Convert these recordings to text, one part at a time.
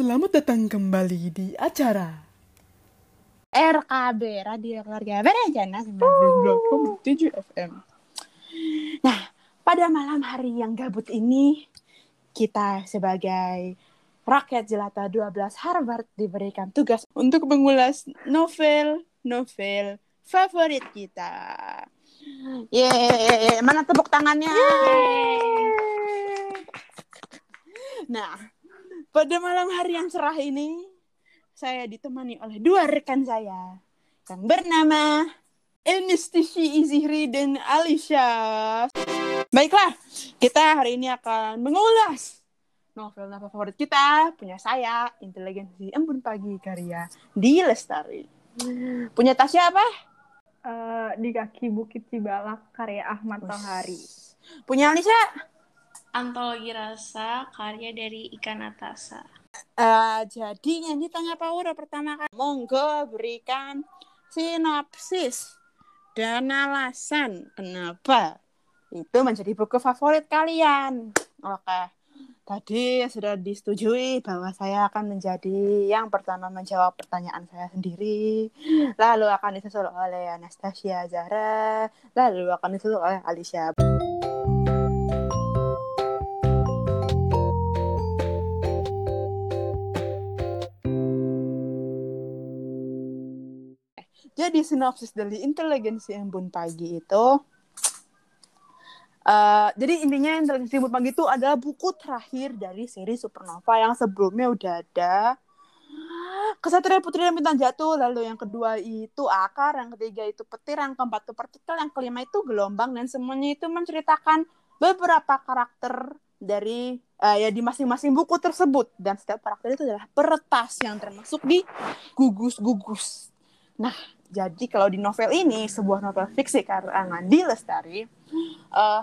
Selamat datang kembali di acara RKB Radio Keluarga Berencana 92,7 FM. Nah, pada malam hari yang gabut ini, kita sebagai rakyat jelata 12 Harvard diberikan tugas untuk mengulas novel-novel favorit kita. Yeay, mana tepuk tangannya? Nah, pada malam hari yang cerah ini, saya ditemani oleh dua rekan saya yang bernama Enistishi Izihri dan Alicia. Baiklah, kita hari ini akan mengulas novel-novel favorit kita. Punya saya, Inteligensi Embun Pagi karya Di Lestari. Punya Tasya apa? Uh, di kaki Bukit Cibalak karya Ahmad Tohari. Punya Alicia? Antologi Rasa karya dari Ikan Atasa. Uh, jadi yang ditanya Power pertama kali, monggo berikan sinopsis dan alasan kenapa itu menjadi buku favorit kalian. Oke, tadi sudah disetujui bahwa saya akan menjadi yang pertama menjawab pertanyaan saya sendiri, lalu akan disusul oleh Anastasia Zara, lalu akan disusul oleh Alicia. Jadi sinopsis dari inteligensi embun pagi itu Uh, jadi intinya inteligensi embun pagi itu adalah buku terakhir dari seri Supernova yang sebelumnya udah ada Kesatria Putri dan Bintang Jatuh, lalu yang kedua itu akar, yang ketiga itu petir, yang keempat itu partikel, yang kelima itu gelombang dan semuanya itu menceritakan beberapa karakter dari uh, ya di masing-masing buku tersebut dan setiap karakter itu adalah peretas yang termasuk di gugus-gugus. Nah, jadi kalau di novel ini sebuah novel fiksi karangan di Lestari uh,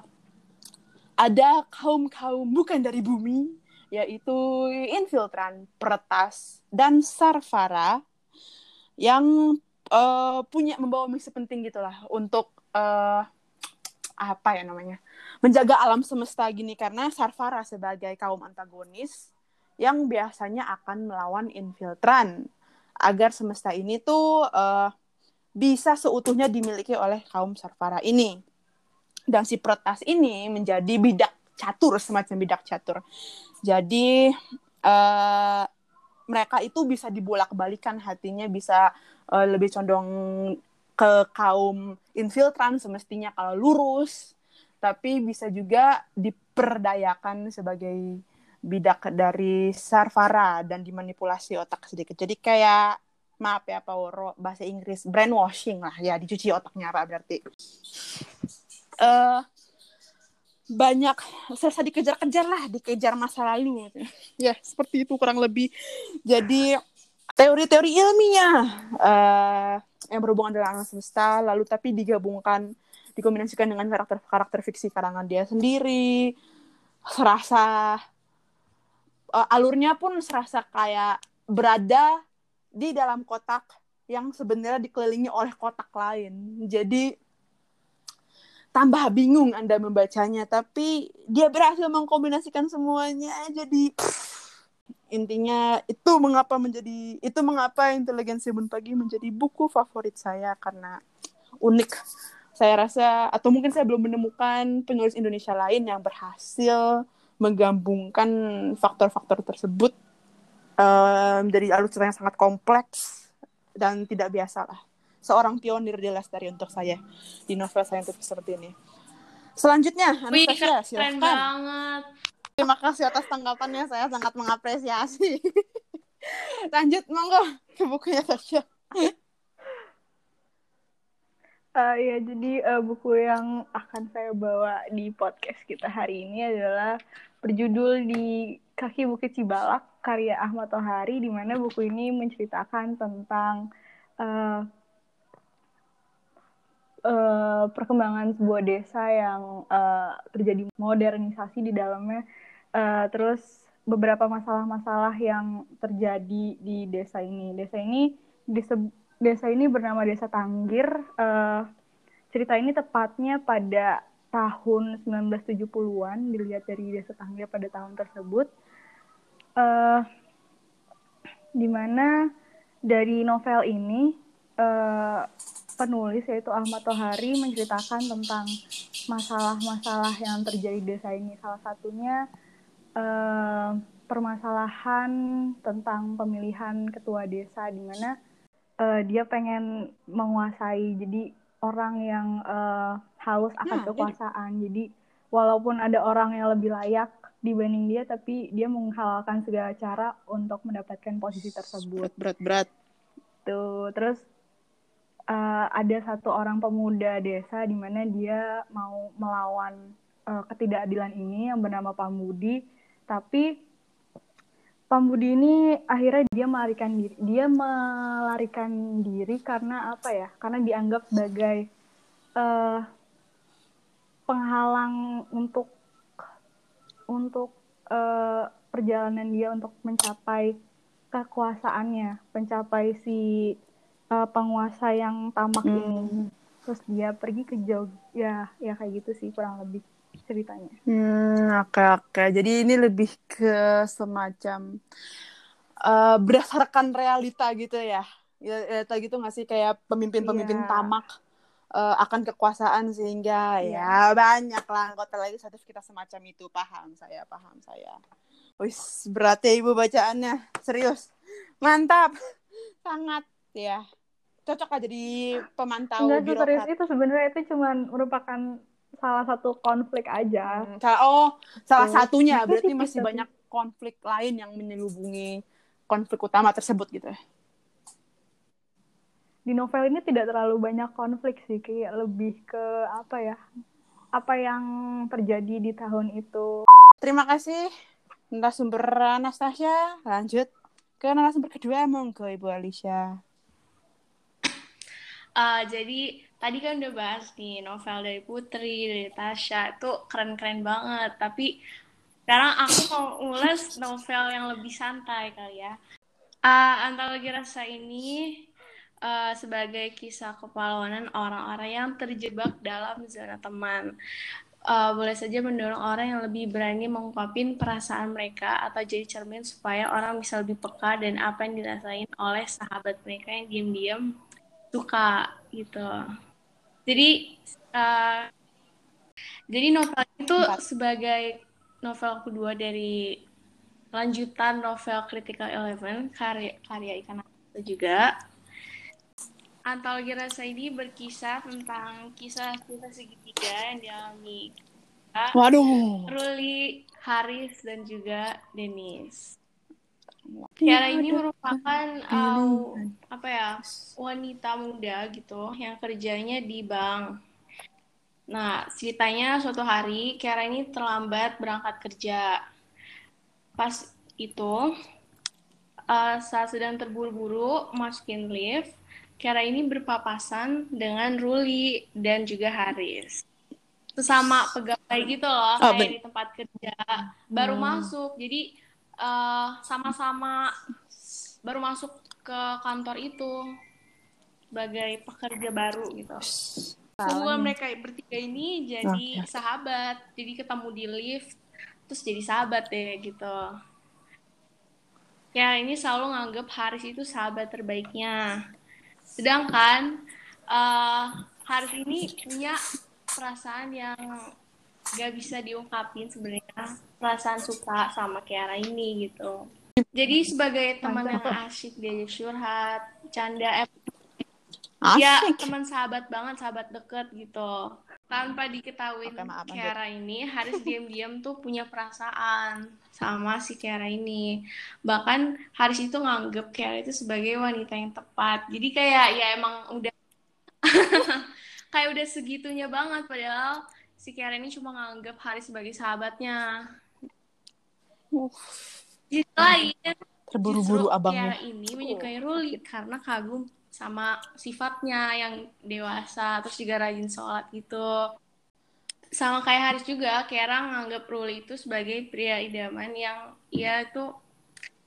ada kaum kaum bukan dari bumi yaitu infiltran, peretas dan sarfara yang uh, punya membawa misi penting gitulah untuk uh, apa ya namanya menjaga alam semesta gini. Karena sarfara sebagai kaum antagonis yang biasanya akan melawan infiltran. Agar semesta ini tuh uh, bisa seutuhnya dimiliki oleh kaum Sarfara ini. Dan si Protas ini menjadi bidak catur, semacam bidak catur. Jadi uh, mereka itu bisa dibolak-balikan hatinya, bisa uh, lebih condong ke kaum infiltran semestinya kalau lurus, tapi bisa juga diperdayakan sebagai bidak dari Sarfara dan dimanipulasi otak sedikit. Jadi kayak maaf ya Pauro bahasa Inggris. Brainwashing lah ya dicuci otaknya apa berarti. Uh, banyak selesai dikejar-kejar lah dikejar masa lalu. Ya seperti itu kurang lebih. Jadi teori-teori ilmiah uh, yang berhubungan dengan alam semesta lalu tapi digabungkan dikombinasikan dengan karakter-karakter fiksi karangan dia sendiri serasa uh, alurnya pun serasa kayak berada di dalam kotak yang sebenarnya dikelilingi oleh kotak lain. Jadi tambah bingung Anda membacanya, tapi dia berhasil mengkombinasikan semuanya. Jadi intinya itu mengapa menjadi itu mengapa inteligensi bun pagi menjadi buku favorit saya karena unik. Saya rasa atau mungkin saya belum menemukan penulis Indonesia lain yang berhasil menggabungkan faktor-faktor tersebut um, dari alur cerita yang sangat kompleks dan tidak biasa lah. Seorang pionir di Lestari untuk saya di novel saya untuk seperti ini. Selanjutnya, Anastasia, silakan. banget. Terima kasih atas tanggapannya, saya sangat mengapresiasi. Lanjut, monggo ke bukunya Tasya. Uh, ya, jadi uh, buku yang akan saya bawa di podcast kita hari ini adalah berjudul di Kaki Bukit Cibalak karya Ahmad Tohari di mana buku ini menceritakan tentang uh, uh, perkembangan sebuah desa yang uh, terjadi modernisasi di dalamnya uh, terus beberapa masalah-masalah yang terjadi di desa ini desa ini disebut desa ini bernama Desa Tanggir. Uh, cerita ini tepatnya pada tahun 1970-an, dilihat dari Desa Tanggir pada tahun tersebut. Uh, di mana dari novel ini eh, penulis yaitu Ahmad Tohari menceritakan tentang masalah-masalah yang terjadi di desa ini. Salah satunya eh, permasalahan tentang pemilihan ketua desa di mana eh, dia pengen menguasai jadi orang yang eh, haus akan Nah, kekuasaan. Jadi walaupun ada orang yang lebih layak dibanding dia tapi dia menghalalkan segala cara untuk mendapatkan posisi tersebut. berat berat Tuh, terus eh, ada satu orang pemuda desa di mana dia mau melawan eh, ketidakadilan ini yang bernama Pambudi, tapi Pambudi ini akhirnya dia melarikan diri. Dia melarikan diri karena apa ya? Karena dianggap sebagai eh, penghalang untuk untuk eh, perjalanan dia untuk mencapai kekuasaannya, mencapai si eh, penguasa yang tamak ini. Terus dia pergi ke jauh, ya, ya kayak gitu sih kurang lebih ceritanya. Hmm, oke oke. Jadi ini lebih ke semacam eh, berdasarkan realita gitu ya. Ya, Realita gitu nggak sih kayak pemimpin-pemimpin Iya. tamak eh, akan kekuasaan sehingga Iya. ya banyak lah anggota legislatif kita semacam itu. Paham saya, paham saya. Wis berat ya ibu bacaannya. Serius. Mantap. Sangat ya. Cocok lah jadi pemantau Enggak serius birokrat. itu sebenarnya itu cuma merupakan salah satu konflik aja. Hmm, Oh, salah satunya berarti masih banyak konflik lain yang menyelubungi konflik utama tersebut gitu ya. Di novel ini tidak terlalu banyak konflik sih, kayak lebih ke apa ya? Apa yang terjadi di tahun itu. Terima kasih narasumber Anastasia. Lanjut ke narasumber kedua monggo Ibu Alicia. Eh, jadi tadi kan udah bahas nih novel dari Putri, dari Tasya itu keren-keren banget. Tapi sekarang aku mau ngulas novel yang lebih santai kali ya. Eh, Antologi Rasa ini eh, sebagai kisah kepahlawanan orang-orang yang terjebak dalam zona teman. Eh, boleh saja mendorong orang yang lebih berani mengungkapin perasaan mereka atau jadi cermin supaya orang bisa lebih peka dan apa yang dirasain oleh sahabat mereka yang diam-diam suka gitu. Jadi eh, jadi novel itu Empat. sebagai novel kedua dari lanjutan novel Critical Eleven karya karya Ikan juga. Antologi Rasa ini berkisah tentang kisah cinta segitiga yang dialami Waduh. Ruli, Haris, dan juga Dennis. Tiara ini merupakan uh, apa ya wanita muda gitu yang kerjanya di bank. Nah ceritanya suatu hari Tiara ini terlambat berangkat kerja. Pas itu uh, saat sedang terburu-buru masukin lift, Tiara ini berpapasan dengan Ruli dan juga Haris. Sesama pegawai gitu loh, Oh, kayak di tempat kerja. Baru Hmm. masuk, jadi eh, sama-sama baru masuk ke kantor itu sebagai pekerja baru gitu. Semua mereka bertiga ini jadi Oke. sahabat, jadi ketemu di lift, terus jadi sahabat deh gitu. Ya ini selalu nganggep Haris itu sahabat terbaiknya. Sedangkan Haris ini punya perasaan yang gak bisa diungkapin sebenarnya perasaan suka sama Kiara ini gitu. Jadi sebagai teman yang asyik diajak curhat, canda, eh, ya teman sahabat banget, sahabat deket gitu. Tanpa diketahui Oke, maaf, lanjut. Kiara ini, Haris diam-diam tuh punya perasaan sama si Kiara ini. Bahkan Haris itu nganggep Kiara itu sebagai wanita yang tepat. Jadi kayak ya emang udah kayak udah segitunya banget padahal si Kiara ini cuma nganggep Haris sebagai sahabatnya. Di sisi lain, Terburu-buru abangnya. Kiara ini menyukai Ruli karena kagum sama sifatnya yang dewasa, terus juga rajin sholat gitu. Sama kayak Haris juga, Kiara nganggap Ruli itu sebagai pria idaman yang ia itu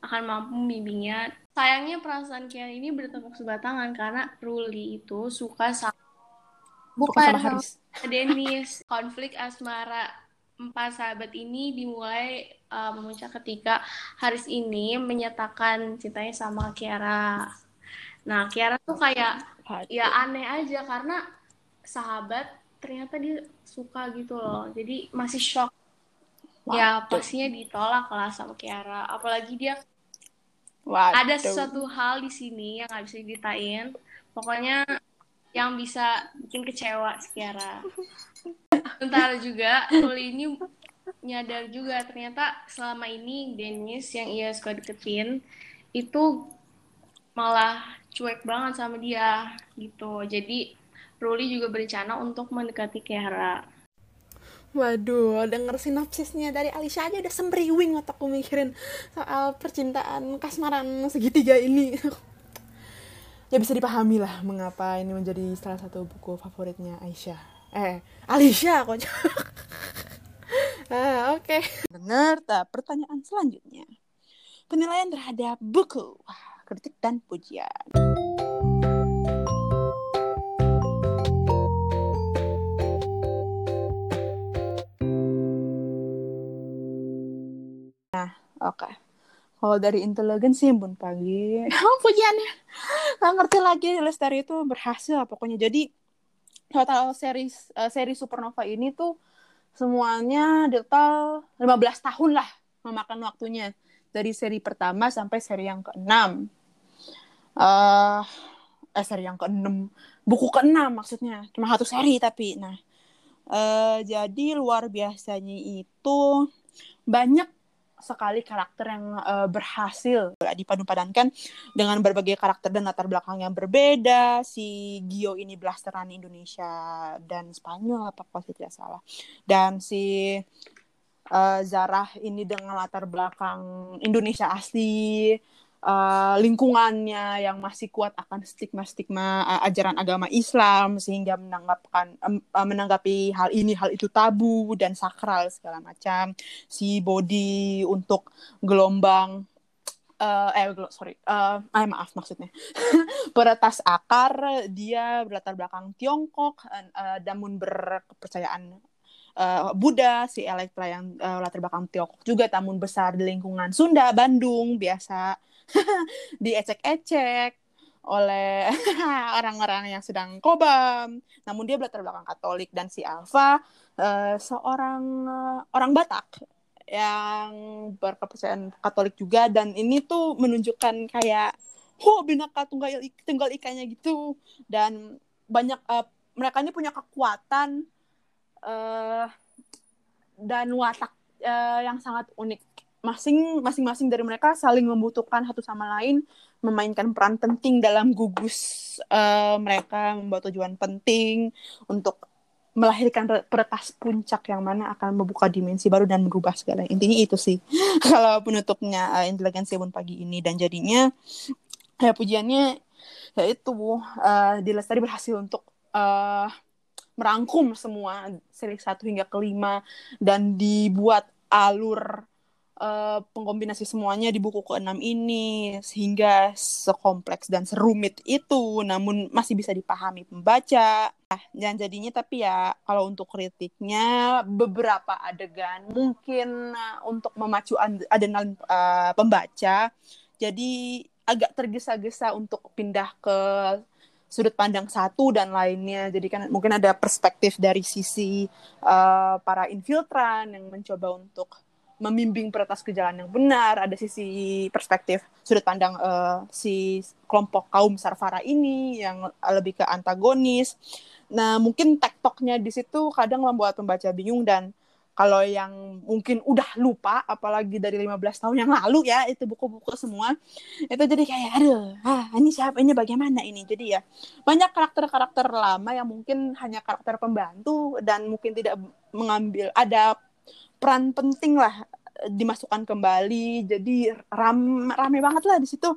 akan mampu membimbingnya. Sayangnya perasaan Kiara ini bertepuk sebelah tangan karena Ruli itu suka sama Suka sama Haris. Dennis. Konflik asmara empat sahabat ini dimulai uh, memuncak ketika Haris ini menyatakan cintanya sama Kiara. Nah, Kiara tuh kayak ya aneh aja karena sahabat ternyata dia suka gitu loh. Jadi masih shock. Ya pastinya ditolak lah sama Kiara. Apalagi dia Waduh. ada sesuatu hal di sini yang nggak bisa diceritain. Pokoknya yang bisa bikin kecewa si Kiara. Sementara juga Ruli ini nyadar juga ternyata selama ini Dennis yang ia suka deketin itu malah cuek banget sama dia gitu. Jadi Ruli juga berencana untuk mendekati Kiara. Waduh, denger sinopsisnya dari Alicia aja udah sembriwing otakku mikirin soal percintaan kasmaran segitiga ini. ya bisa dipahami lah mengapa ini menjadi salah satu buku favoritnya Aisyah. Eh, Alicia kok. ah, oke. Okay. Bener, tak pertanyaan selanjutnya. Penilaian terhadap buku, Wah, kritik dan pujian. Nah, oke. Okay. Kalau dari inteligensi bun pagi, oh, pujiannya nggak ngerti lagi Lestari itu berhasil pokoknya. Jadi total series uh, seri Supernova ini tuh semuanya total 15 tahun lah memakan waktunya dari seri pertama sampai seri yang keenam. Uh, eh seri yang keenam, buku keenam maksudnya cuma satu seri tapi nah uh, jadi luar biasanya itu banyak sekali karakter yang uh, berhasil dipadu-padankan dengan berbagai karakter dan latar belakang yang berbeda. Si Gio ini blasteran Indonesia dan Spanyol apa kalau tidak salah. Dan si uh, Zarah ini dengan latar belakang Indonesia asli uh, lingkungannya yang masih kuat akan stigma-stigma uh, ajaran agama Islam sehingga menanggapkan uh, menanggapi hal ini hal itu tabu dan sakral segala macam. Si body untuk gelombang uh, eh sorry uh, eh, maaf maksudnya. Peretas akar dia berlatar belakang Tiongkok uh, namun berkepercayaan uh, Buddha, si Elektra yang uh, latar belakang Tiongkok juga, namun besar di lingkungan Sunda, Bandung, biasa diecek-ecek oleh orang-orang yang sedang kobam. Namun dia berlatar belakang Katolik dan si Alfa uh, seorang uh, orang Batak yang berkepercayaan Katolik juga. Dan ini tuh menunjukkan kayak oh binaka tunggal tunggal ikannya gitu. Dan banyak uh, mereka ini punya kekuatan uh, dan watak uh, yang sangat unik masing masing-masing dari mereka saling membutuhkan satu sama lain memainkan peran penting dalam gugus uh, mereka membawa tujuan penting untuk melahirkan peretas puncak yang mana akan membuka dimensi baru dan merubah segala. Intinya itu sih. Kalau penutupnya uh, inteligensi pagi ini. Dan jadinya ya pujiannya ya itu uh, Dilestari berhasil untuk uh, merangkum semua seri satu hingga kelima dan dibuat alur uh, pengkombinasi semuanya di buku ke-6 ini sehingga sekompleks dan serumit itu namun masih bisa dipahami pembaca. Nah, dan jadinya tapi ya kalau untuk kritiknya beberapa adegan mungkin uh, untuk memacu adrenalin uh, pembaca jadi agak tergesa-gesa untuk pindah ke sudut pandang satu dan lainnya. Jadi kan mungkin ada perspektif dari sisi uh, para infiltran yang mencoba untuk membimbing peretas ke jalan yang benar, ada sisi perspektif sudut pandang uh, si kelompok kaum Sarfara ini yang lebih ke antagonis. Nah, mungkin tektoknya di situ kadang membuat pembaca bingung dan kalau yang mungkin udah lupa apalagi dari 15 tahun yang lalu ya itu buku-buku semua itu jadi kayak aduh ah ini siapa ini bagaimana ini jadi ya banyak karakter-karakter lama yang mungkin hanya karakter pembantu dan mungkin tidak mengambil ada peran penting lah eh, dimasukkan kembali. Jadi ram rame banget lah di situ.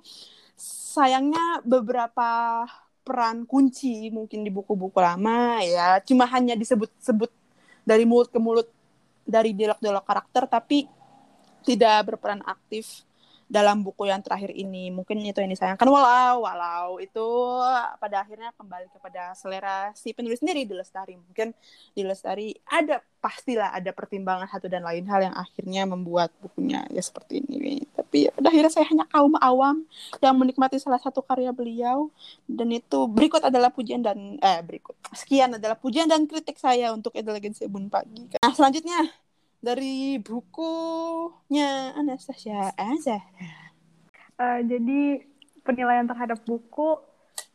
Sayangnya beberapa peran kunci mungkin di buku-buku lama ya cuma hanya disebut-sebut dari mulut ke mulut dari dialog-dialog karakter tapi tidak berperan aktif dalam buku yang terakhir ini. Mungkin itu yang disayangkan. Walau walau itu pada akhirnya kembali kepada selera si penulis sendiri di Lestari. Mungkin di Lestari ada pastilah ada pertimbangan satu dan lain hal yang akhirnya membuat bukunya ya seperti ini. Tapi ya, pada akhirnya saya hanya kaum awam yang menikmati salah satu karya beliau. Dan itu berikut adalah pujian dan eh berikut. Sekian adalah pujian dan kritik saya untuk Inteligensi Bun Pagi. Nah selanjutnya dari bukunya Anastasia Azahra. Uh, jadi penilaian terhadap buku,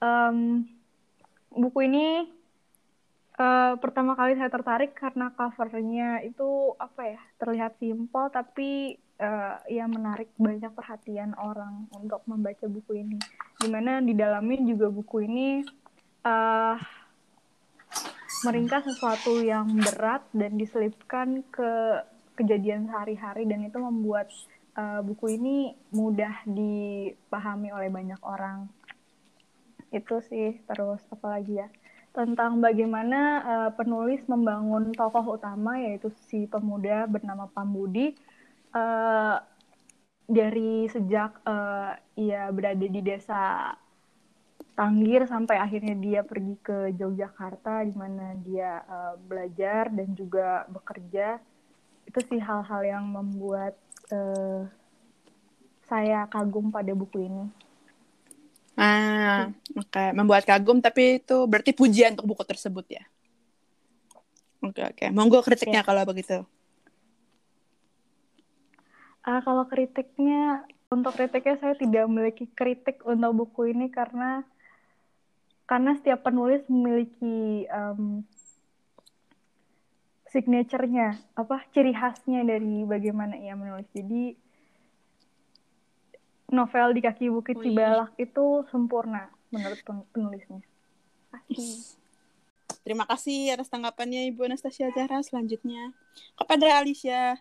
um, buku ini uh, pertama kali saya tertarik karena covernya itu apa ya terlihat simpel tapi uh, ya menarik banyak perhatian orang untuk membaca buku ini. Di mana di dalamnya juga buku ini uh, meringkas sesuatu yang berat dan diselipkan ke kejadian sehari-hari dan itu membuat uh, buku ini mudah dipahami oleh banyak orang. Itu sih terus apalagi ya tentang bagaimana uh, penulis membangun tokoh utama yaitu si pemuda bernama Pambudi uh, dari sejak uh, ia berada di desa Tanggir sampai akhirnya dia pergi ke Yogyakarta di mana dia uh, belajar dan juga bekerja itu sih hal-hal yang membuat uh, saya kagum pada buku ini. Ah, oke, okay. membuat kagum tapi itu berarti pujian untuk buku tersebut ya. Oke, okay, oke. Okay. Monggo kritiknya yeah. kalau begitu. Uh, kalau kritiknya, untuk kritiknya saya tidak memiliki kritik untuk buku ini karena karena setiap penulis memiliki um, signaturenya apa ciri khasnya dari bagaimana ia menulis jadi novel di kaki bukit Cibalak itu sempurna menurut penulisnya Pasti. Terima kasih atas tanggapannya Ibu Anastasia Zahra. Selanjutnya kepada Alicia,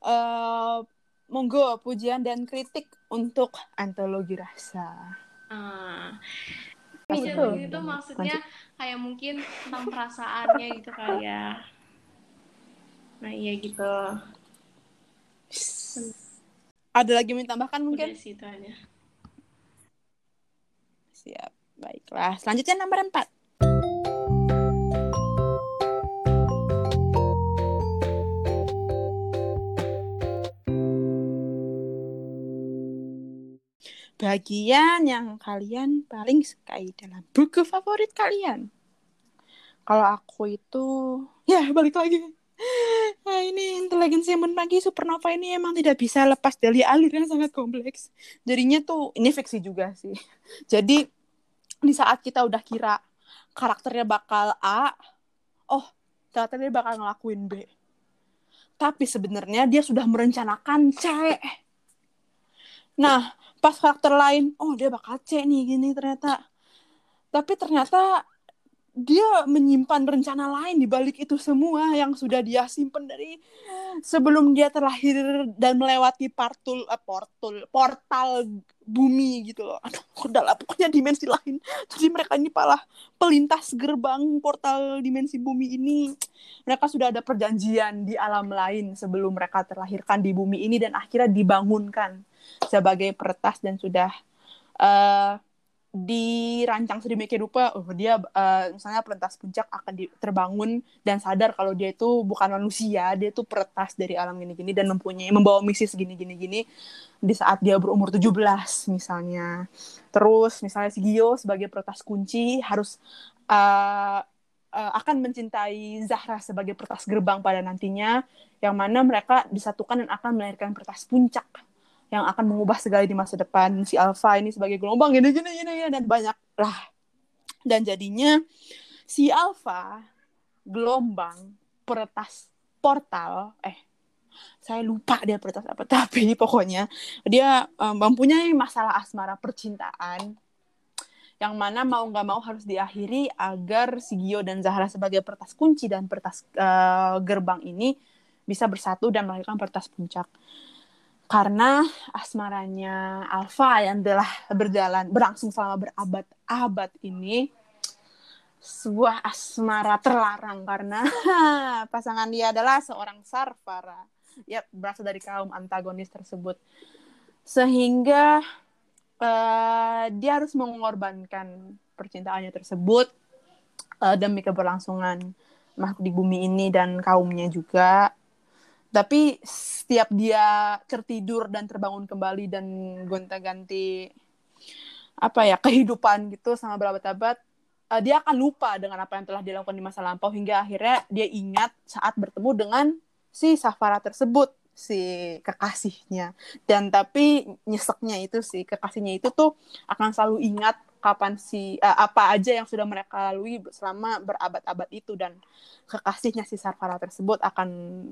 uh, monggo pujian dan kritik untuk antologi rasa. Uh, itu itu maksudnya kayak mungkin tentang perasaannya gitu kali ya nah iya gitu. Ada lagi yang tambahkan mungkin? Udah sih itu aja. Siap baiklah. Selanjutnya nomor empat bagian yang kalian paling sukai dalam buku favorit kalian? Kalau aku itu, ya balik lagi. Nah, ini inteligensi yang pagi supernova ini emang tidak bisa lepas dari alir yang sangat kompleks. Jadinya tuh ini fiksi juga sih. Jadi di saat kita udah kira karakternya bakal A, oh ternyata dia bakal ngelakuin B. Tapi sebenarnya dia sudah merencanakan C. Nah, pas karakter lain oh dia bakal C nih gini ternyata. Tapi ternyata dia menyimpan rencana lain di balik itu semua yang sudah dia simpan dari sebelum dia terlahir dan melewati partul uh, portul portal bumi gitu loh. Aduh, udah lah pokoknya dimensi lain. Jadi mereka ini palah pelintas gerbang portal dimensi bumi ini. Mereka sudah ada perjanjian di alam lain sebelum mereka terlahirkan di bumi ini dan akhirnya dibangunkan sebagai peretas dan sudah uh, dirancang sedemikian rupa oh dia uh, misalnya pelentas puncak akan di, terbangun dan sadar kalau dia itu bukan manusia dia itu peretas dari alam gini-gini dan mempunyai membawa misi segini gini gini di saat dia berumur 17 misalnya. Terus misalnya si Gio sebagai peretas kunci harus uh, uh, akan mencintai Zahra sebagai peretas gerbang pada nantinya yang mana mereka disatukan dan akan melahirkan peretas puncak yang akan mengubah segala di masa depan. Si Alpha ini sebagai gelombang gini gini gini ya dan banyak lah dan jadinya si Alpha gelombang peretas portal eh saya lupa dia peretas apa tapi pokoknya dia um, mempunyai masalah asmara percintaan yang mana mau nggak mau harus diakhiri agar si Gio dan Zahra sebagai pertas kunci dan pertas uh, gerbang ini bisa bersatu dan melahirkan pertas puncak karena asmaranya Alfa yang telah berjalan berlangsung selama berabad-abad ini sebuah asmara terlarang karena pasangan dia adalah seorang Sarfara ya berasal dari kaum antagonis tersebut. Sehingga eh, dia harus mengorbankan percintaannya tersebut eh, demi keberlangsungan makhluk di bumi ini dan kaumnya juga tapi setiap dia tertidur dan terbangun kembali dan gonta-ganti apa ya kehidupan gitu sama berabad-abad uh, dia akan lupa dengan apa yang telah dilakukan di masa lampau hingga akhirnya dia ingat saat bertemu dengan si Safara tersebut si kekasihnya. Dan tapi nyeseknya itu si kekasihnya itu tuh akan selalu ingat kapan si uh, apa aja yang sudah mereka lalui selama berabad-abad itu dan kekasihnya si Sarfara tersebut akan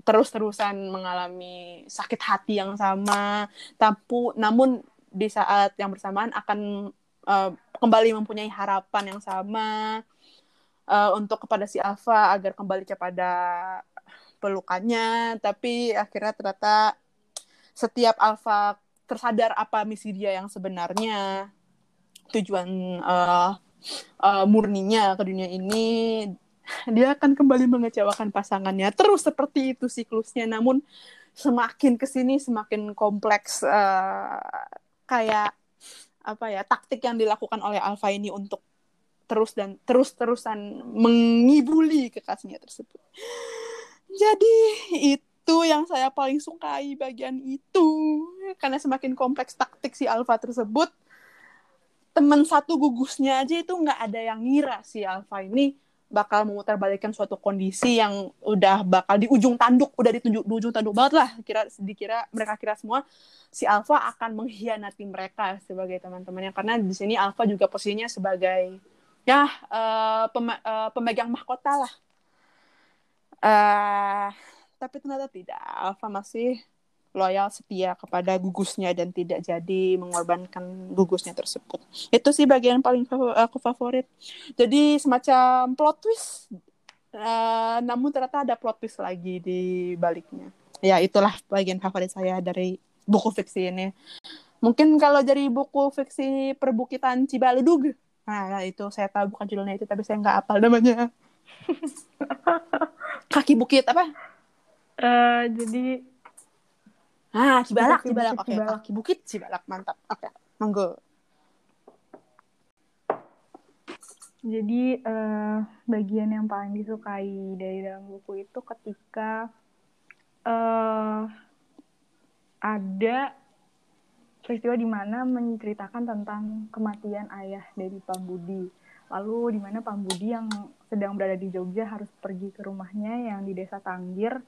terus-terusan mengalami sakit hati yang sama. Tapi namun di saat yang bersamaan akan uh, kembali mempunyai harapan yang sama uh, untuk kepada si Alpha agar kembali kepada pelukannya. Tapi akhirnya ternyata setiap Alpha tersadar apa misi dia yang sebenarnya tujuan uh, uh, murninya ke dunia ini dia akan kembali mengecewakan pasangannya. Terus seperti itu siklusnya namun semakin ke sini semakin kompleks uh, kayak apa ya taktik yang dilakukan oleh Alpha ini untuk terus dan terus terusan mengibuli kekasihnya tersebut. Jadi itu yang saya paling sukai bagian itu. Karena semakin kompleks taktik si Alpha tersebut teman satu gugusnya aja itu nggak ada yang ngira si Alpha ini bakal memutarbalikkan suatu kondisi yang udah bakal di ujung tanduk udah ditunjuk di ujung tanduk banget lah. Kira dikira mereka kira semua si Alpha akan mengkhianati mereka sebagai teman-temannya. Karena di sini Alpha juga posisinya sebagai ya uh, pem uh, pemegang mahkota lah. Uh, tapi ternyata tidak. Alpha masih loyal setia kepada gugusnya dan tidak jadi mengorbankan gugusnya tersebut. Itu sih bagian paling aku favorit. Jadi semacam plot twist, uh, namun ternyata ada plot twist lagi di baliknya. Ya itulah bagian favorit saya dari buku fiksi ini. Mungkin kalau dari buku fiksi Perbukitan Cibaludug, nah itu saya tahu bukan judulnya itu, tapi saya nggak apal namanya. Kaki bukit apa? Uh, jadi Ah, Cibalak, Cibalak. Bukit Oke, Cibalak. kaki bukit Cibalak, mantap. Oke, monggo. Jadi eh, bagian yang paling disukai dari dalam buku itu ketika eh ada peristiwa di mana menceritakan tentang kematian ayah dari Pak Budi. Lalu di mana Pak Budi yang sedang berada di Jogja harus pergi ke rumahnya yang di desa Tanggir.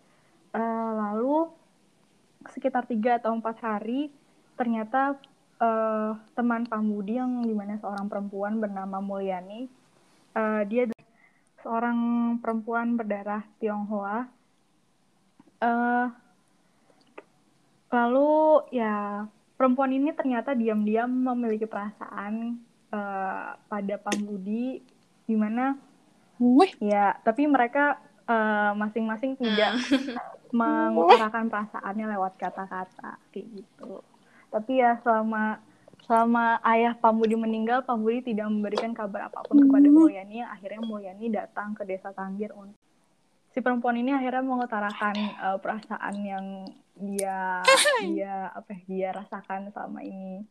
Eh, lalu sekitar tiga atau empat hari ternyata eh, teman Pak Budi yang di mana seorang perempuan bernama Mulyani eh, dia seorang perempuan berdarah Tionghoa. Eh, lalu ya perempuan ini ternyata diam-diam memiliki perasaan eh, pada Pak Budi, di mana Wih, ya tapi mereka eh, masing-masing tidak mengutarakan perasaannya lewat kata-kata kayak gitu. Tapi ya selama selama ayah Pambudi meninggal, Pambudi tidak memberikan kabar apa pun kepada Mulyani. Akhirnya Mulyani datang ke desa Tanggir untuk si perempuan ini akhirnya mengutarakan eh, perasaan yang dia dia apa ya, dia rasakan selama ini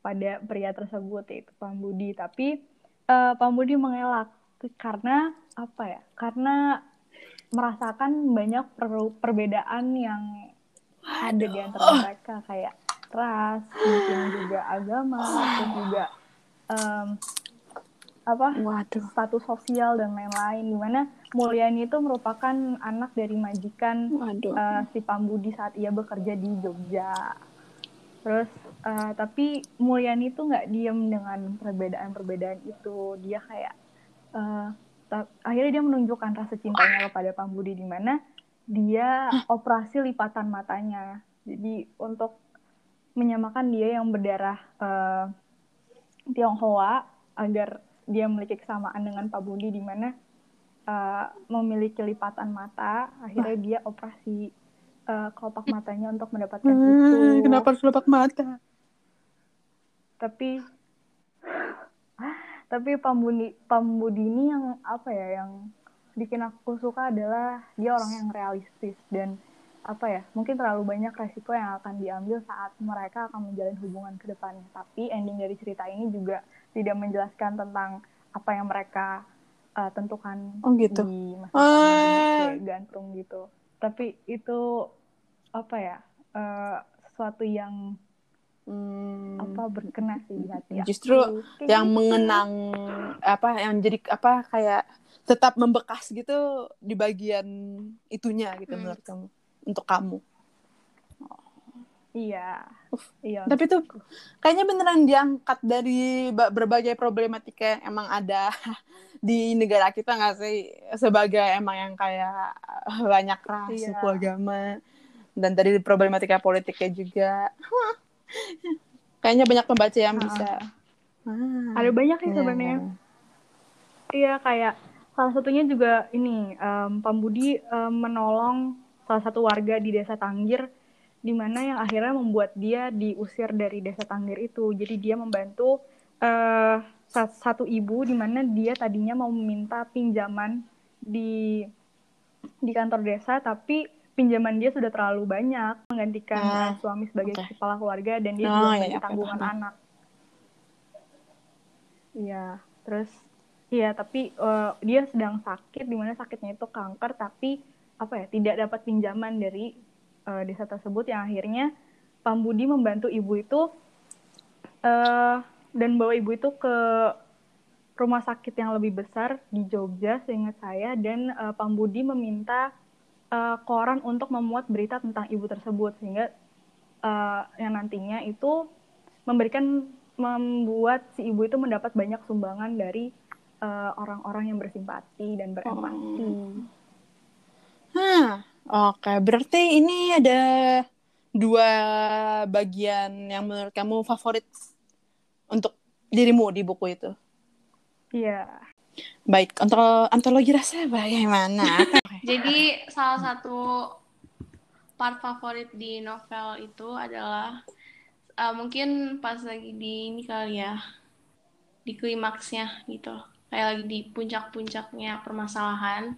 pada pria tersebut yaitu Pambudi. Tapi eh, Pambudi mengelak karena apa ya? Karena merasakan banyak per- perbedaan yang ada di antara mereka kayak ras, mungkin juga agama, mungkin juga em, apa waduh. status sosial dan lain-lain. Di mana Mulyani itu merupakan anak dari majikan Waduh. eh, si Pambudi saat ia bekerja di Jogja. Terus eh, tapi Mulyani itu nggak diem dengan perbedaan-perbedaan itu. Dia kayak ta- akhirnya dia menunjukkan rasa cintanya kepada Pambudi di mana dia operasi lipatan matanya. Jadi untuk menyamakan dia yang berdarah eh, Tionghoa agar dia memiliki kesamaan dengan Pak Budi di mana eh, memiliki lipatan mata, akhirnya dia operasi eh, kelopak matanya untuk mendapatkan itu. Hmm, kenapa harus lepak mata? Tapi tapi Pambudi ini yang apa ya yang bikin aku suka adalah dia orang yang realistis dan apa ya mungkin terlalu banyak resiko yang akan diambil saat mereka akan menjalin hubungan ke depannya. Tapi ending dari cerita ini juga tidak menjelaskan tentang apa yang mereka uh, tentukan Oh, gitu. di masa kayak gantung gitu. Tapi itu apa ya uh, sesuatu yang Hmm, apa berkena sih di hati aku. Justru Kayak yang gitu. mengenang apa yang jadi apa kayak tetap membekas gitu di bagian itunya gitu Hmm. menurut kamu untuk kamu. iya Uf. iya Tapi tuh kayaknya beneran diangkat dari ba- berbagai problematika yang emang ada di negara kita nggak sih sebagai emang yang kayak banyak ras, Iya. suku agama dan tadi problematika politiknya juga. Kayaknya banyak pembaca yang bisa. Ah. ada banyak sih Iya. sebenarnya Iya kayak salah satunya juga ini em, Pambudi em, menolong salah satu warga di desa Tanggir di mana yang akhirnya membuat dia diusir dari desa Tanggir itu. Jadi dia membantu eh, sa- satu ibu di mana dia tadinya mau meminta pinjaman di di kantor desa tapi pinjaman dia sudah terlalu banyak menggantikan Ah, eh, suami sebagai oke. kepala keluarga dan dia Oh, juga iya, tanggungan paham. anak. Iya, terus iya tapi eh, dia sedang sakit di mana sakitnya itu kanker tapi apa ya tidak dapat pinjaman dari eh, desa tersebut yang akhirnya Pambudi membantu ibu itu eh dan bawa ibu itu ke rumah sakit yang lebih besar di Jogja seingat saya dan eh, Pambudi meminta eh, koran untuk memuat berita tentang ibu tersebut sehingga eh, yang nantinya itu memberikan membuat si ibu itu mendapat banyak sumbangan dari eh, orang-orang yang bersimpati dan berempati. Hah, oke. Berarti ini ada dua bagian yang menurut kamu favorit untuk dirimu di buku itu. Iya. Baik, untuk antologi rasa bagaimana? Jadi salah satu part favorit di novel itu adalah uh, mungkin pas lagi di ini kali ya di klimaksnya gitu kayak lagi di puncak-puncaknya permasalahan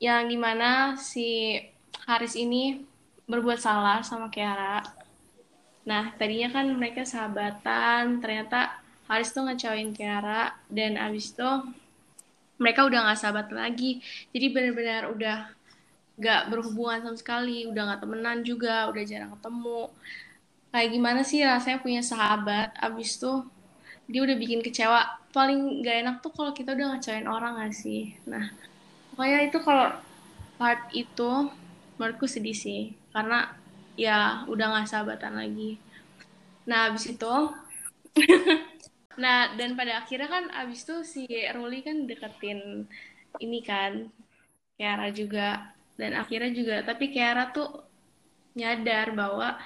yang di mana si Haris ini berbuat salah sama Kiara. Nah tadinya kan mereka sahabatan, ternyata Haris tuh ngecewain Kiara dan abis itu mereka udah nggak sahabat lagi. Jadi benar-benar udah nggak berhubungan sama sekali, udah nggak temenan juga, udah jarang ketemu. Kayak gimana sih rasanya punya sahabat, abis tuh dia udah bikin kecewa. Paling nggak enak tuh kalau kita udah ngecewain orang gak sih? Nah, pokoknya itu kalau part itu menurutku sedih sih, karena ya udah nggak sahabatan lagi. Nah, abis itu Nah, dan pada akhirnya kan abis itu si Ruli kan deketin ini kan, Kiara juga. Dan akhirnya juga, tapi Kiara tuh nyadar bahwa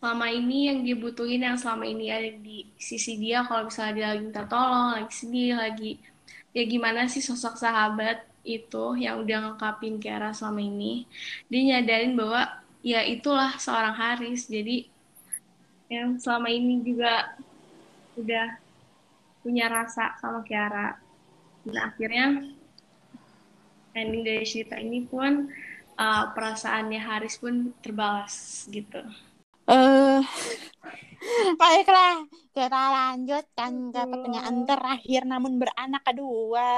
selama ini yang dia butuhin, yang selama ini ada di sisi dia, kalau misalnya dia lagi minta tolong, lagi sedih, lagi ya gimana sih sosok sahabat itu yang udah ngekapin Kiara selama ini. Dia nyadarin bahwa ya itulah seorang Haris. Jadi yang selama ini juga udah punya rasa sama Kiara. Dan akhirnya ending dari cerita ini pun uh, perasaannya Haris pun terbalas gitu. Eh, baiklah, kita lanjutkan ke pertanyaan terakhir namun beranak kedua.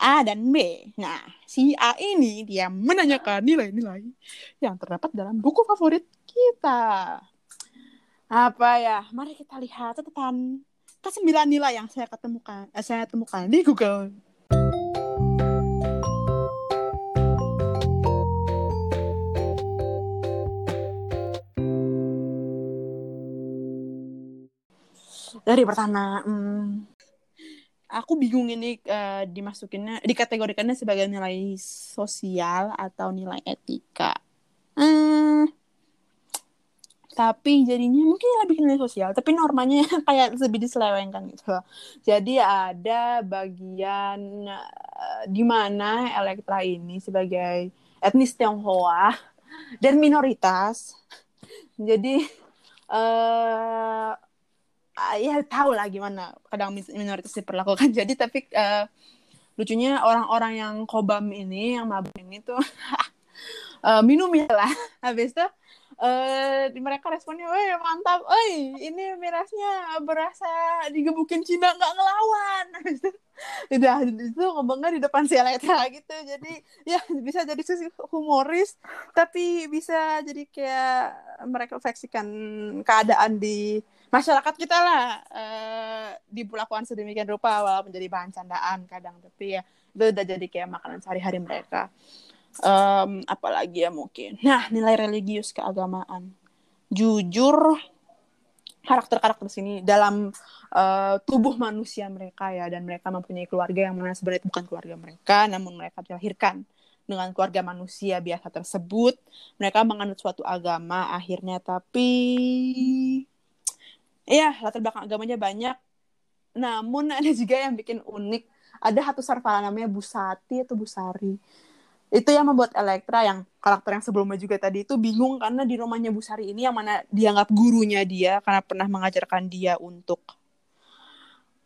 A dan B. Nah, si A ini dia menanyakan nilai-nilai yang terdapat dalam buku favorit kita. Apa ya? Mari kita lihat catatan kesembilan nilai yang saya ketemukan, eh, saya temukan di Google. Dari pertama, hmm, aku bingung ini eh, dimasukinnya, dikategorikannya sebagai nilai sosial atau nilai etika. Tapi jadinya mungkin lebih nilai sosial, tapi normanya kayak lebih diselewengkan gitu. loh. Jadi ada bagian eh, di mana Elektra ini sebagai etnis Tionghoa dan minoritas. Jadi ah, ya tahu lah gimana kadang min- minoritas diperlakukan jadi tapi eh, lucunya orang-orang yang kobam ini yang mabuk ini tuh eh, minum ya lah habis itu eh mereka responnya, weh mantap, oi ini mirasnya berasa digebukin Cina nggak ngelawan. Udah itu ngomongnya di depan si Elektra gitu, jadi ya bisa jadi sisi humoris, tapi bisa jadi kayak merefleksikan keadaan di masyarakat kita lah eh, diperlakukan sedemikian rupa walaupun menjadi bahan candaan kadang, tapi ya itu udah jadi kayak makanan sehari-hari mereka. Em, apalagi ya mungkin. Nah, nilai religius keagamaan. Jujur, karakter-karakter sini dalam eh, tubuh manusia mereka ya, dan mereka mempunyai keluarga yang mana sebenarnya bukan keluarga mereka, namun mereka dilahirkan dengan keluarga manusia biasa tersebut. Mereka menganut suatu agama akhirnya, tapi ya latar belakang agamanya banyak. Namun ada juga yang bikin unik. Ada satu sarfala namanya Busati atau Busari itu yang membuat Elektra yang karakter yang sebelumnya juga tadi itu bingung karena di rumahnya Bu Sari ini yang mana dianggap gurunya dia karena pernah mengajarkan dia untuk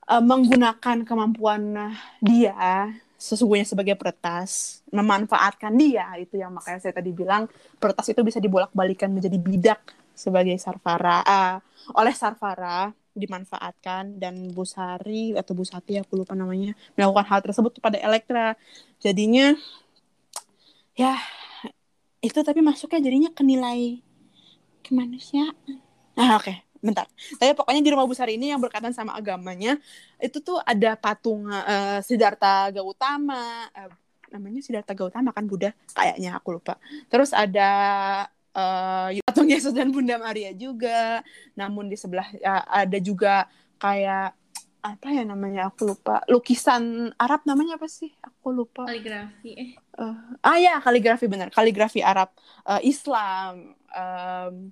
uh, menggunakan kemampuan dia sesungguhnya sebagai peretas memanfaatkan dia. Itu yang makanya saya tadi bilang peretas itu bisa dibolak-balikan menjadi bidak sebagai sarfara uh, oleh sarfara dimanfaatkan dan Bu Sari atau Bu Sati aku lupa namanya melakukan hal tersebut kepada Elektra. Jadinya ya itu tapi masuknya jadinya ke nilai kemanusiaan. Nah oke okay. bentar. Tapi pokoknya di rumah besar ini yang berkaitan sama agamanya itu tuh ada patung uh, Siddhartha Gautama. Uh, namanya Siddhartha Gautama kan Buddha? Kayaknya aku lupa. Terus ada uh, patung Yesus dan Bunda Maria juga. Namun di sebelah uh, ada juga kayak apa ya namanya? Aku lupa. Lukisan Arab namanya apa sih? Aku lupa. Kaligrafi eh. Uh, ah ya kaligrafi benar. Kaligrafi Arab. Uh, Islam. Um,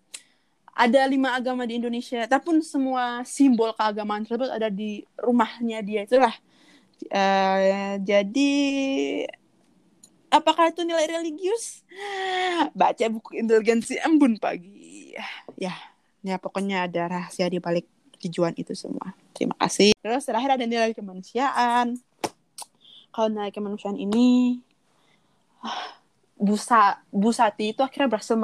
ada lima agama di Indonesia. Tapi semua simbol keagamaan tersebut ada di rumahnya dia. Itulah. Uh, jadi apakah itu nilai religius? Baca buku inteligensi embun pagi. Ya ya pokoknya ada rahasia di balik tujuan itu semua terima kasih. Terus terakhir ada nilai kemanusiaan. Kalau nilai kemanusiaan ini Busa Busati itu akhirnya berhasil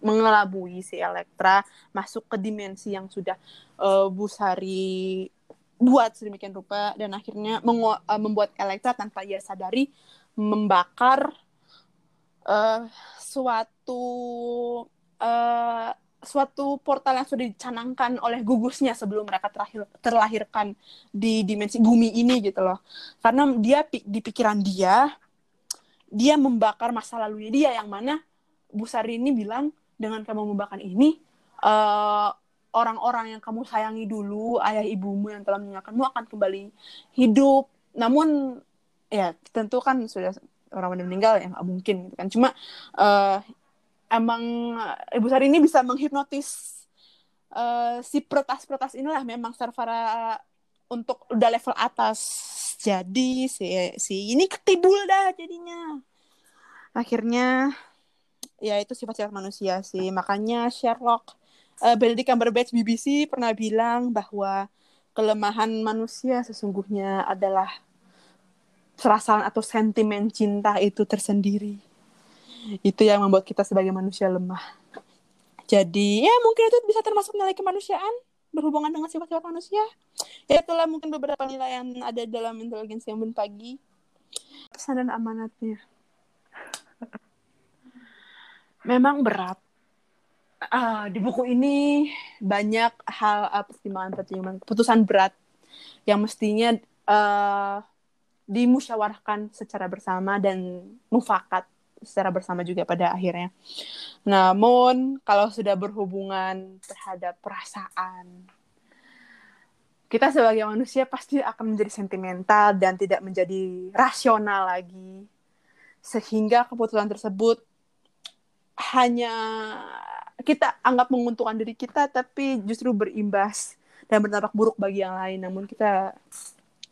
mengelabui si Elektra masuk ke dimensi yang sudah uh, Busari buat sedemikian rupa dan akhirnya uh, membuat Elektra tanpa ia sadari membakar uh, suatu uh, suatu portal yang sudah dicanangkan oleh gugusnya sebelum mereka terakhir terlahirkan di dimensi bumi ini gitu loh. Karena dia di pikiran dia dia membakar masa lalunya dia yang mana Bu Sari ini bilang dengan kamu membakar ini eh, orang-orang yang kamu sayangi dulu ayah ibumu yang telah meninggalkanmu akan kembali hidup. Namun ya tentu kan sudah orang yang meninggal ya nggak mungkin gitu kan. Cuma uh, emang Ibu Sari ini bisa menghipnotis uh, si protas-protas inilah memang Sarvara untuk udah level atas. Jadi si si ini ketibul dah jadinya. Akhirnya ya itu sifat-sifat manusia sih. Makanya Sherlock uh, Benedict Cumberbatch BBC pernah bilang bahwa kelemahan manusia sesungguhnya adalah perasaan atau sentimen cinta itu tersendiri itu yang membuat kita sebagai manusia lemah jadi ya mungkin itu bisa termasuk nilai kemanusiaan berhubungan dengan sifat-sifat manusia. Ya itulah mungkin beberapa nilai yang ada dalam inteligensi yang pagi. Pesan dan amanatnya. Memang berat. Uh, di buku ini banyak hal uh, pertimbangan-pertimbangan keputusan berat yang mestinya uh, dimusyawarahkan secara bersama dan mufakat secara bersama juga pada akhirnya. Namun kalau sudah berhubungan terhadap perasaan, kita sebagai manusia pasti akan menjadi sentimental dan tidak menjadi rasional lagi. Sehingga keputusan tersebut hanya kita anggap menguntungkan diri kita tapi justru berimbas dan berdampak buruk bagi yang lain. Namun kita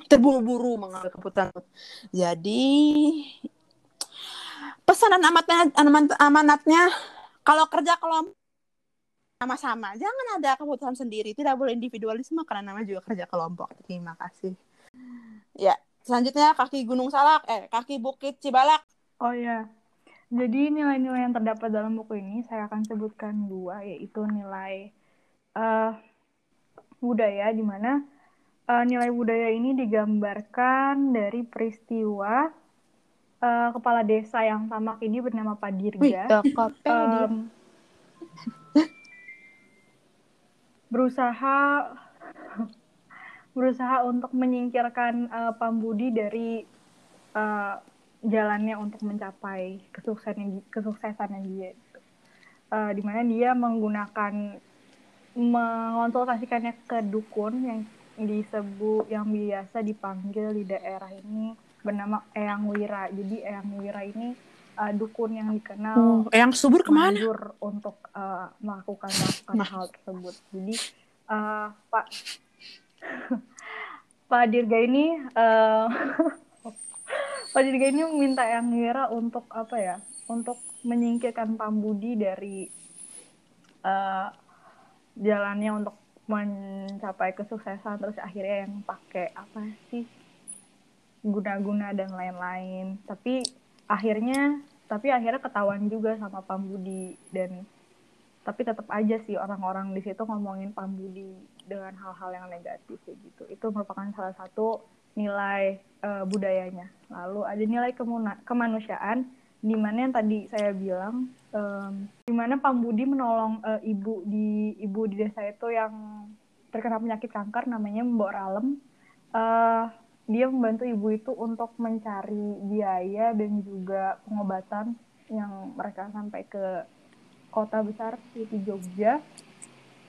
terburu-buru mengambil keputusan. Jadi pesanan amatnya amanatnya kalau kerja kelompok sama-sama. Jangan ada keputusan sendiri. Tidak boleh individualisme karena namanya juga kerja kelompok. Terima kasih. Ya selanjutnya kaki Gunung Salak eh kaki Bukit Cibalak. Oh ya Jadi nilai-nilai yang terdapat dalam buku ini saya akan sebutkan dua, yaitu nilai uh, budaya, di mana uh, nilai budaya ini digambarkan dari peristiwa uh, kepala desa yang tamak ini bernama Pak Dirga. um, berusaha berusaha untuk menyingkirkan uh, Pambudi dari uh, jalannya untuk mencapai kesuksesan kesuksesannya dia uh, di mana dia menggunakan mengonsultasikannya ke dukun yang disebut yang biasa dipanggil di daerah ini bernama Eyang Wira. Jadi Eyang Wira ini uh, dukun yang dikenal oh, Eyang Subur ke mana? untuk uh, melakukan melakukan nah. hal tersebut. Jadi uh, Pak Pak Dirga ini uh, Pak Dirga ini minta yang Wira untuk apa ya? Untuk menyingkirkan Pambudi dari uh, jalannya untuk mencapai kesuksesan. Terus akhirnya yang pakai apa sih guna-guna dan lain-lain tapi akhirnya tapi akhirnya ketahuan juga sama Pambudi dan tapi tetap aja sih orang-orang di situ ngomongin Pambudi dengan hal-hal yang negatif kayak gitu itu merupakan salah satu nilai uh, budayanya. Lalu ada nilai kemanusiaan di mana yang tadi saya bilang um, di mana Pambudi menolong uh, ibu di ibu di desa itu yang terkena penyakit kanker namanya Mbok Ralem. Uh, dia membantu ibu itu untuk mencari biaya dan juga pengobatan yang mereka sampai ke kota besar di Jogja.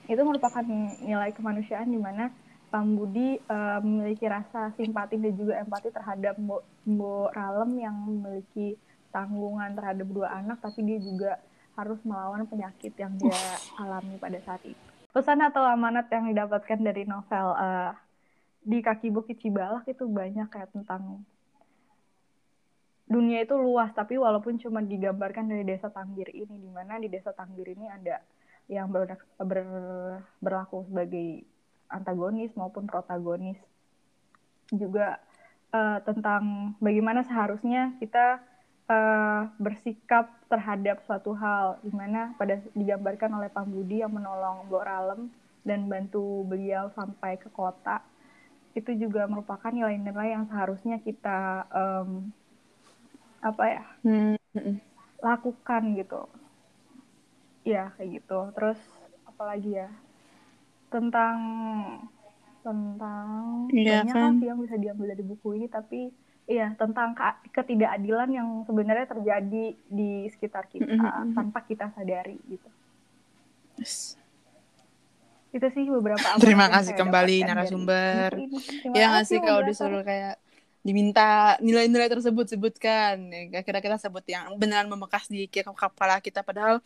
Itu merupakan nilai kemanusiaan di mana Pambudi uh, memiliki rasa simpati dan juga empati terhadap Mbok, Mbok Ralem yang memiliki tanggungan terhadap dua anak, tapi dia juga harus melawan penyakit yang dia alami pada saat itu. Pesan atau amanat yang didapatkan dari novel uh, di kaki Bukit Cibalak itu banyak kayak tentang dunia itu luas, tapi walaupun cuma digambarkan dari desa Tanggir ini, di mana di desa Tanggir ini ada yang ber, ber, berlaku sebagai antagonis maupun protagonis. Juga uh, tentang bagaimana seharusnya kita uh, bersikap terhadap suatu hal di mana pada digambarkan oleh Pambudi yang menolong Mbok Ralem dan bantu beliau sampai ke kota itu juga merupakan nilai-nilai yang seharusnya kita um, apa ya hmm. lakukan gitu ya kayak gitu terus apalagi ya tentang tentang iya, banyak kan? sih yang bisa diambil dari buku ini tapi iya tentang ketidakadilan yang sebenarnya terjadi di sekitar kita mm -hmm. tanpa kita sadari gitu yes. Itu sih beberapa terima kasih kembali narasumber. Ya nggak sih kalau disuruh kayak diminta nilai-nilai tersebut sebutkan. Ya, kira kita sebut yang benar membekas di kepala kita. Padahal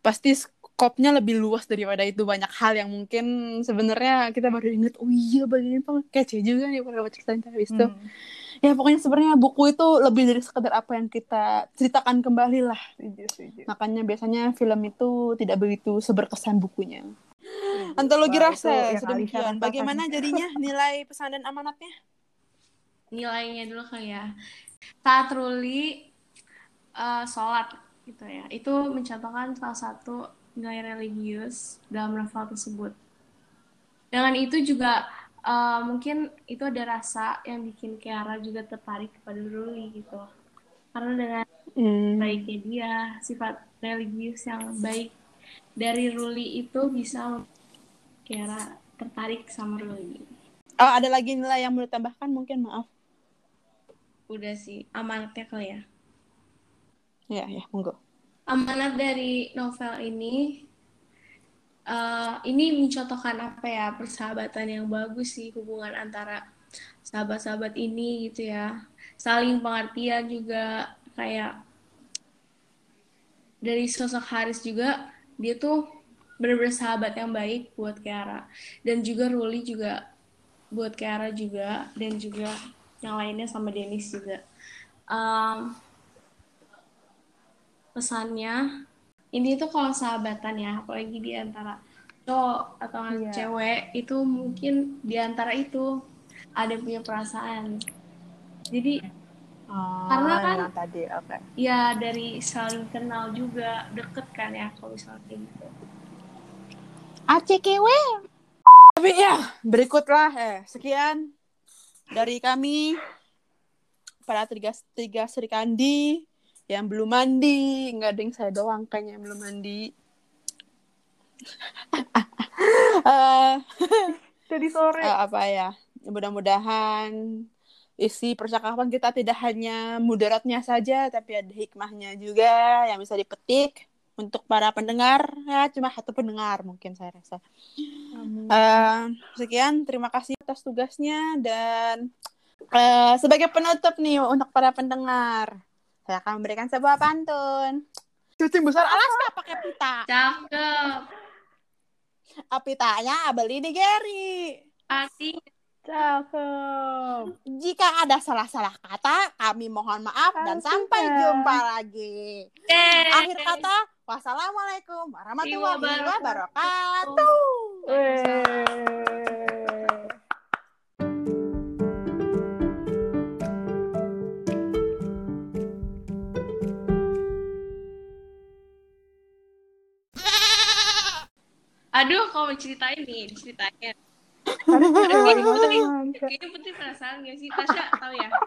pasti skopnya lebih luas daripada itu. Banyak hal yang mungkin sebenarnya kita baru inget oh iya bagian itu kece juga nih kalau cerita habis itu hmm. ya pokoknya sebenarnya buku itu lebih dari sekedar apa yang kita ceritakan kembali lah. Makanya biasanya film itu tidak begitu seberkesan bukunya antologi Wah, rasa sedemikian bagaimana jadinya nilai pesan dan amanatnya nilainya dulu kali ya saat Ruli uh, sholat gitu ya itu mencontohkan salah satu nilai religius dalam novel tersebut. Dengan itu juga uh, mungkin itu ada rasa yang bikin Kiara juga tertarik kepada Ruli gitu. Karena dengan mm. baiknya dia, sifat religius yang baik dari Ruli itu bisa Kiara tertarik sama Ruli. Oh, ada lagi nilai yang mau ditambahkan mungkin maaf. Udah sih, amanatnya kali ya. Ya, ya, monggo amanat dari novel ini uh, ini mencontohkan apa ya persahabatan yang bagus sih hubungan antara sahabat-sahabat ini gitu ya saling pengertian juga kayak dari sosok Haris juga dia tuh benar-benar sahabat yang baik buat Kiara. Dan juga Ruli juga buat Kiara juga dan juga yang lainnya sama Dennis juga. Um, pesannya ini tuh kalau sahabatan ya apalagi di antara cowok atau yeah. cewek itu mungkin di antara itu ada punya perasaan. Jadi Oh, Karena kan- tadi, oke. Ya dari saling kenal juga deket kan ya kalau misalnya kayak gitu. ACKW. Tapi ya, berikutlah eh sekian dari kami para tiga tiga Sri Kandi yang belum mandi, nggak ding saya doang kayaknya yang belum mandi. Eh, Jadi sore. eh, apa ya? Mudah-mudahan isi percakapan kita tidak hanya mudaratnya saja, tapi ada hikmahnya juga yang bisa dipetik untuk para pendengar. Ya, cuma satu pendengar mungkin saya rasa. Eh, sekian, terima kasih atas tugasnya dan eh, sebagai penutup nih untuk para pendengar, saya akan memberikan sebuah pantun. Kucing besar Alaska pakai pita. Cakep. Ah, Pitanya beli di Gary. Artinya Cakep. Jika ada salah-salah kata, kami mohon maaf dan sampai jumpa lagi. Yeay. Akhir kata, wassalamualaikum warahmatullahi Wabarakatuh. Aduh, kalau ceritain nih, ceritain. Kayaknya Putri, penasaran gak sih? Tasya tahu ya?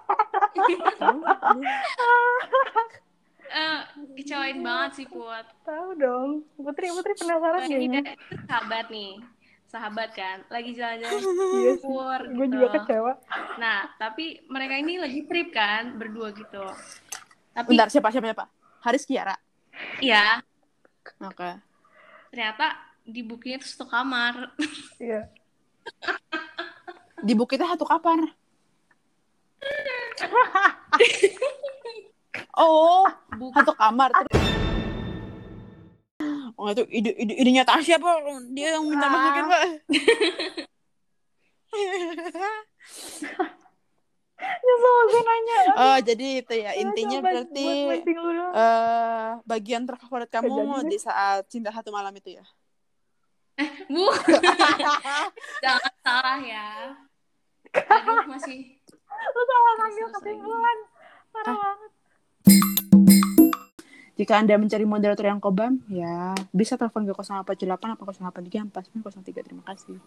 Eh, kecewain banget sih Put. Tahu dong. Putri, Putri penasaran gak ini ada sahabat nih, sahabat kan, lagi jalan-jalan Iya sih. tour Gue gitu. juga kecewa. Nah, tapi mereka ini lagi trip kan, berdua gitu. Tapi Bentar, siapa siapa siapa? Haris Kiara. iya, Oke. ternyata di bukunya itu satu kamar. Iya. Di bukitnya satu kamar. oh, satu kamar. Oh, itu ide, ide, idenya Tasya, Pak. Dia yang minta Ah. masukin, Pak. Nyesel gue nanya. oh, jadi itu ya. Intinya Coba berarti eh bagian terfavorit kamu di saat cinta satu malam itu ya. Bu, jangan salah ya. Aduh, masih Lu salah terus kesimpulan. Parah banget. Jika Anda mencari moderator yang kobam, ya bisa telepon ke 0878 atau 083 4903. Terima kasih.